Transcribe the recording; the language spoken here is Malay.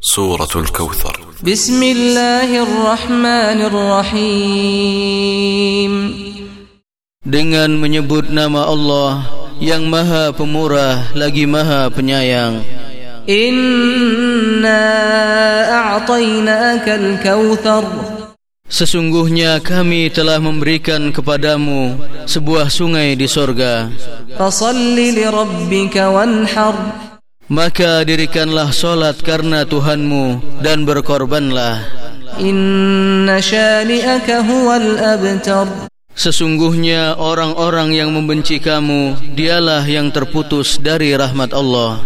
سورة الكوثر بسم الله الرحمن الرحيم Dengan menyebut nama Allah yang maha pemurah lagi maha penyayang إنا أعطيناك الكوثر Sesungguhnya kami telah memberikan kepadamu sebuah sungai di sorga فصل لربك وانحر Maka dirikanlah solat karena Tuhanmu dan berkorbanlah. Inna shali'aka huwal abtar. Sesungguhnya orang-orang yang membenci kamu, dialah yang terputus dari rahmat Allah.